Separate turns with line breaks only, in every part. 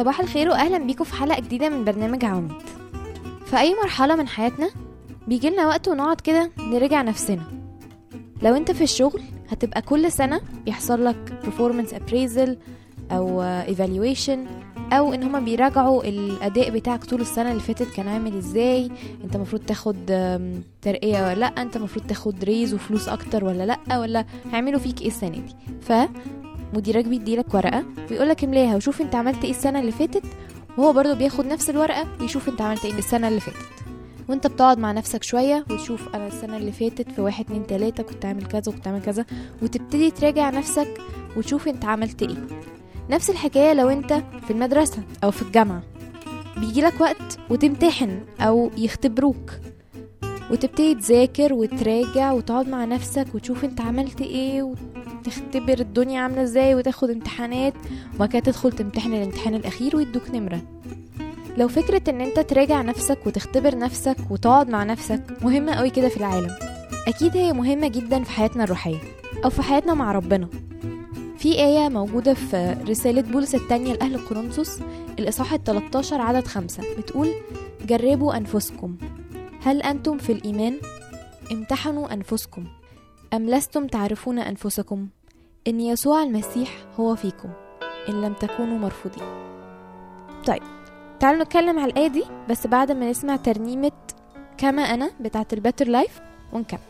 صباح الخير واهلا بيكم في حلقة جديدة من برنامج عواميد في أي مرحلة من حياتنا بيجيلنا وقت ونقعد كده نراجع نفسنا. لو أنت في الشغل هتبقى كل سنة بيحصل لك performance appraisal أو evaluation أو إن هما بيراجعوا الأداء بتاعك طول السنة اللي فاتت كان عامل إزاي أنت المفروض تاخد ترقية ولا لأ أنت المفروض تاخد ريز وفلوس أكتر ولا لأ ولا هيعملوا فيك إيه السنة دي. ف مديرك بيديلك ورقة ويقولك املاها وشوف انت عملت إيه السنة اللي فاتت وهو برضه بياخد نفس الورقة ويشوف انت عملت إيه السنة اللي فاتت. وانت بتقعد مع نفسك شوية وتشوف أنا السنة اللي فاتت في واحد اتنين تلاتة كنت عامل كذا وكنت عامل كذا وتبتدي تراجع نفسك وتشوف انت عملت إيه. نفس الحكاية لو انت في المدرسة أو في الجامعة. بيجيلك وقت وتمتحن أو يختبروك. وتبتدي تذاكر وتراجع وتقعد مع نفسك وتشوف انت عملت إيه وتختبر الدنيا عاملة إزاي وتاخد امتحانات وبعد كده تدخل تمتحن الامتحان الأخير ويدوك نمرة. لو فكرة إن أنت تراجع نفسك وتختبر نفسك وتقعد مع نفسك مهمة قوي كده في العالم. أكيد هي مهمة جدا في حياتنا الروحية أو في حياتنا مع ربنا. في آية موجودة في رسالة بولس التانية لأهل كورنثوس الإصحاح ال 13 عدد خمسة بتقول جربوا أنفسكم. هل أنتم في الإيمان؟ امتحنوا أنفسكم. أم لستم تعرفون أنفسكم؟ إن يسوع المسيح هو فيكم إن لم تكونوا مرفوضين طيب تعالوا نتكلم على الآية دي بس بعد ما نسمع ترنيمة كمان بتاعة
ال Better
Life ونكمل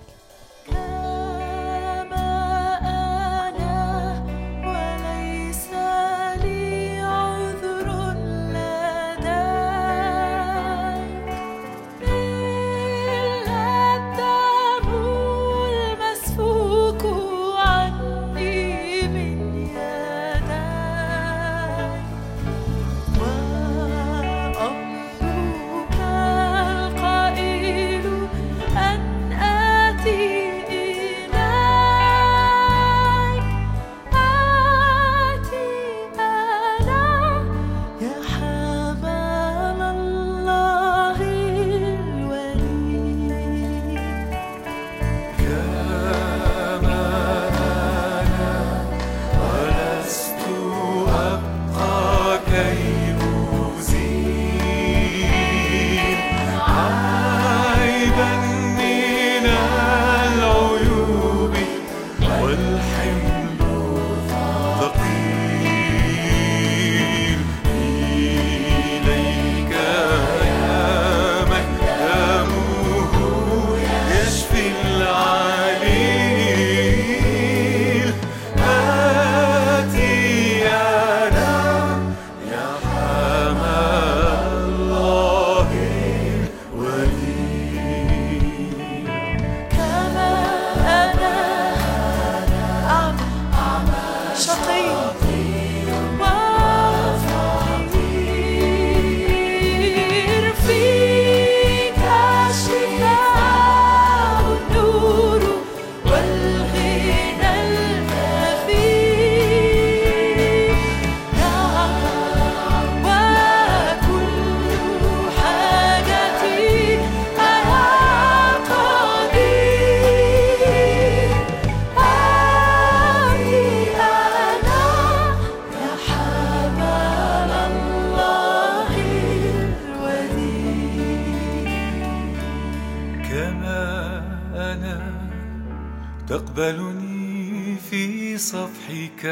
تقبلني في صفحك.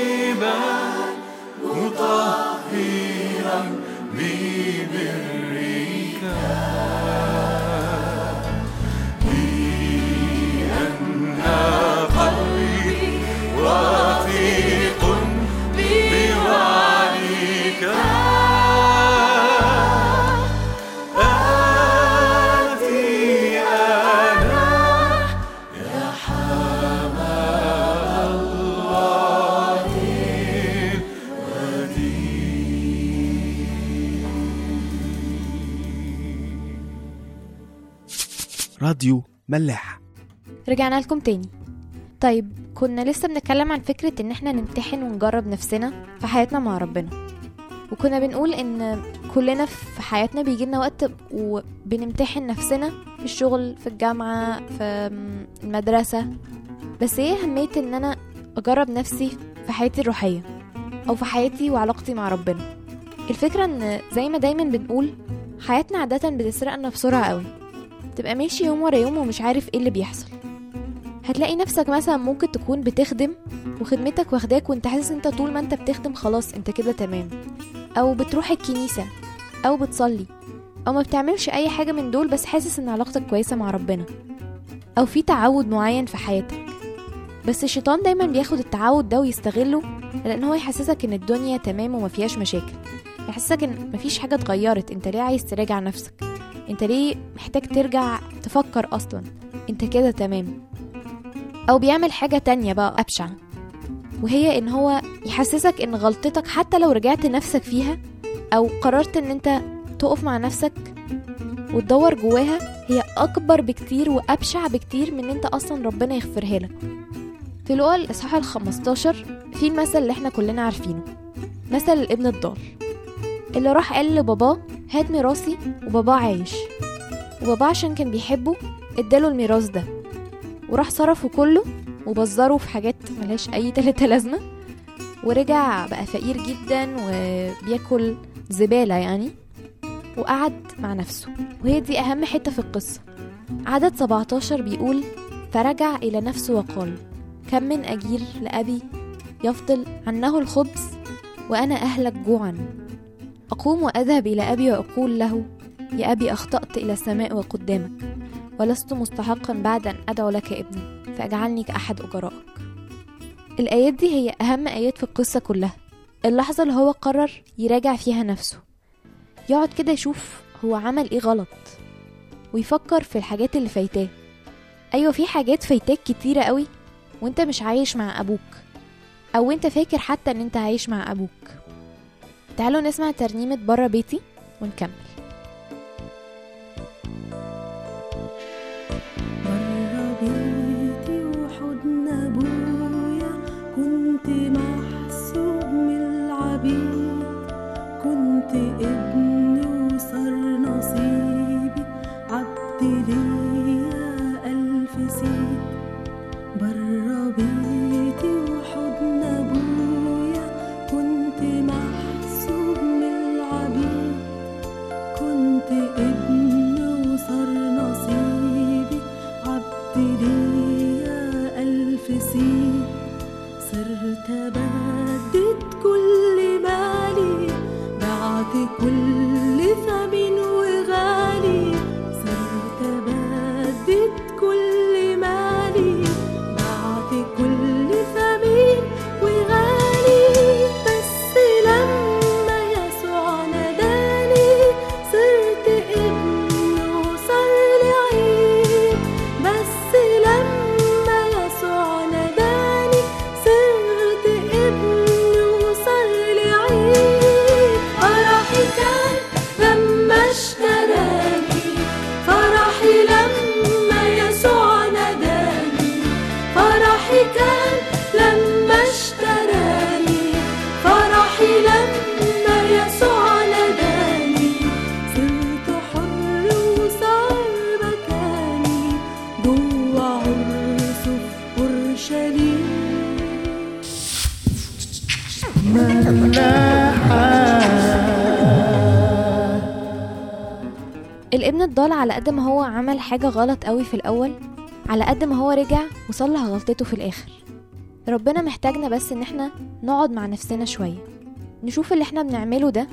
مرحبا مطهرا ببرك
راديو ملاح
رجعنا لكم تاني. طيب كنا لسه بنتكلم عن فكرة إن إحنا نمتحن ونجرب نفسنا في حياتنا مع ربنا. وكنا بنقول إن كلنا في حياتنا بيجيلنا وقت وبنمتحن نفسنا في الشغل في الجامعة في المدرسة. بس إيه أهمية إن أنا أجرب نفسي في حياتي الروحية أو في حياتي وعلاقتي مع ربنا؟ الفكرة إن زي ما دايما بنقول حياتنا عادة بتسرقنا بسرعة قوي. تبقى ماشي يوم ورا يوم ومش عارف إيه اللي بيحصل. هتلاقي نفسك مثلا ممكن تكون بتخدم وخدمتك واخداك وأنت حاسس أنت طول ما أنت بتخدم خلاص أنت كده تمام. أو بتروح الكنيسة أو بتصلي أو ما بتعملش أي حاجة من دول بس حاسس إن علاقتك كويسة مع ربنا. أو في تعود معين في حياتك. بس الشيطان دايما بياخد التعود ده ويستغله لأن هو يحسسك إن الدنيا تمام وما فيهاش مشاكل. يحسسك إن مفيش حاجة اتغيرت. أنت ليه عايز تراجع نفسك؟ انت ليه محتاج ترجع تفكر أصلا؟ انت كده تمام. أو بيعمل حاجة تانية بقى أبشع. وهي إن هو يحسسك إن غلطتك حتى لو رجعت نفسك فيها أو قررت إن أنت تقف مع نفسك وتدور جواها هي أكبر بكتير وأبشع بكتير من إن أنت أصلا ربنا يغفرها لك. في لقا الاصحاح ال 15 في المثل اللي إحنا كلنا عارفينه مثل الابن الضال اللي راح قال لباباه هات ميراثي وباباه عايش. وباباه عشان كان بيحبه اداله الميراث ده. وراح صرفه كله وبزره في حاجات ملهاش أي تلاتة لازمة. ورجع بقى فقير جدا وبياكل زبالة يعني. وقعد مع نفسه. وهي دي أهم حتة في القصة. عدد 17 بيقول فرجع إلى نفسه وقال كم من أجير لأبي يفضل عنه الخبز وأنا أهلك جوعا. أقوم وأذهب إلى أبي وأقول له يا أبي أخطأت إلى السماء وقدامك ولست مستحقا بعد أن أدعو لك ابني فاجعلني كأحد أجرائك الآيات دي هي أهم آيات في القصة كلها. اللحظة اللي هو قرر يراجع فيها نفسه. يقعد كده يشوف هو عمل إيه غلط ويفكر في الحاجات اللي فايتاه. أيوه في حاجات فايتاك كتيرة قوي وأنت مش عايش مع أبوك أو أنت فاكر حتى إن أنت عايش مع أبوك. تعالوا نسمع ترنيمة برا بيتي ونكمل.
وحضن أبويا كنت محسوب من العبيد كنت ابن
الابن الضال على قد ما هو عمل حاجة غلط قوي في الأول على قد ما هو رجع وصلح غلطته في الآخر. ربنا محتاجنا بس إن إحنا نقعد مع نفسنا شوية نشوف اللي إحنا بنعمله ده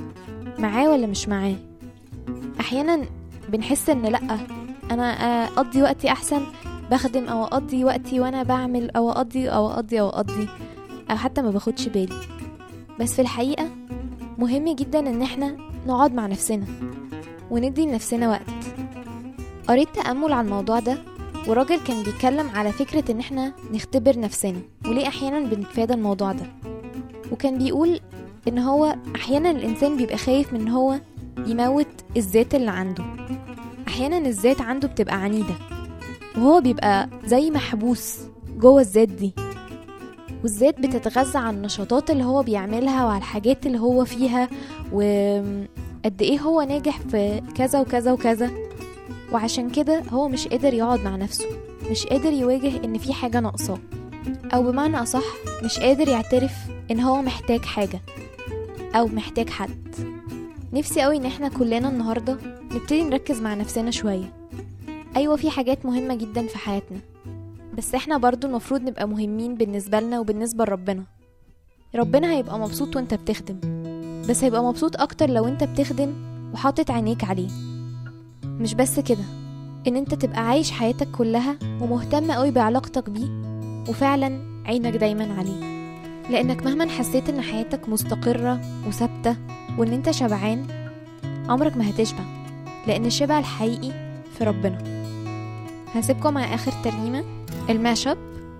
معاه ولا مش معاه. أحيانا بنحس إن لأ أنا أقضي وقتي أحسن بخدم أو أقضي وقتي وأنا بعمل أو أقضي أو أقضي أو أقضي أو حتى ما باخدش بالي. بس في الحقيقة مهم جدا إن إحنا نقعد مع نفسنا. وندي لنفسنا وقت. قريت تأمل عن الموضوع ده وراجل كان بيتكلم على فكرة إن إحنا نختبر نفسنا وليه أحيانا بنتفادى الموضوع ده. وكان بيقول إن هو أحيانا الإنسان بيبقى خايف من إن هو يموت الذات اللي عنده. أحيانا الذات عنده بتبقى عنيدة وهو بيبقى زي محبوس جوه الذات دي. والذات بتتغذى على النشاطات اللي هو بيعملها وعلى الحاجات اللي هو فيها وقد إيه هو ناجح في كذا وكذا وكذا. وعشان كده هو مش قادر يقعد مع نفسه. مش قادر يواجه إن في حاجة ناقصاه. أو بمعنى أصح مش قادر يعترف إن هو محتاج حاجة أو محتاج حد. نفسي قوي إن إحنا كلنا النهاردة نبتدي نركز مع نفسنا شوية. أيوة في حاجات مهمة جدا في حياتنا. بس إحنا برضو المفروض نبقى مهمين بالنسبة لنا وبالنسبة لربنا. ربنا هيبقى مبسوط وأنت بتخدم. بس هيبقى مبسوط أكتر لو أنت بتخدم وحاطط عينيك عليه. مش بس كده إن أنت تبقى عايش حياتك كلها ومهتم قوي بعلاقتك بيه وفعلا عينك دايما عليه. لأنك مهما حسيت إن حياتك مستقرة وثابتة وإن أنت شبعان عمرك ما هتشبع لأن الشبع الحقيقي في ربنا. هسيبكم مع آخر ترنيمة الماشب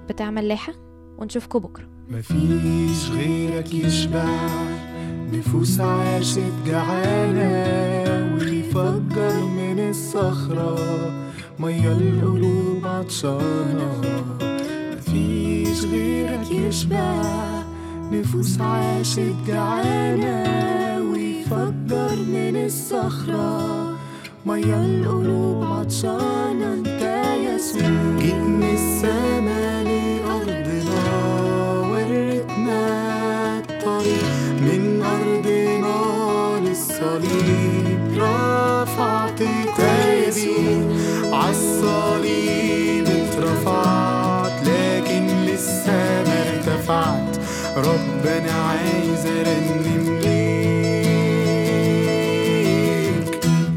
بتاع ملاحة ونشوفكم بكرة.
مفيش غيرك يشبع. نفوس عاشت جعانة ويفجر من الصخرة. مية القلوب عطشانة. مفيش غيرك يشبع. نفوس عاشت جعانة ويفجر من الصخرة. مية القلوب عطشانة. انت يسوع جيت من السما عالصليب اترفعت لكن لسه ما ارتفعت. ربنا عايز ارنم ليك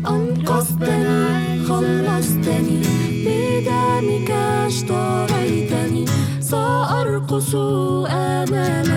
أنقذتني خلصتني بدمك أشتريتني. سأرقص أمامك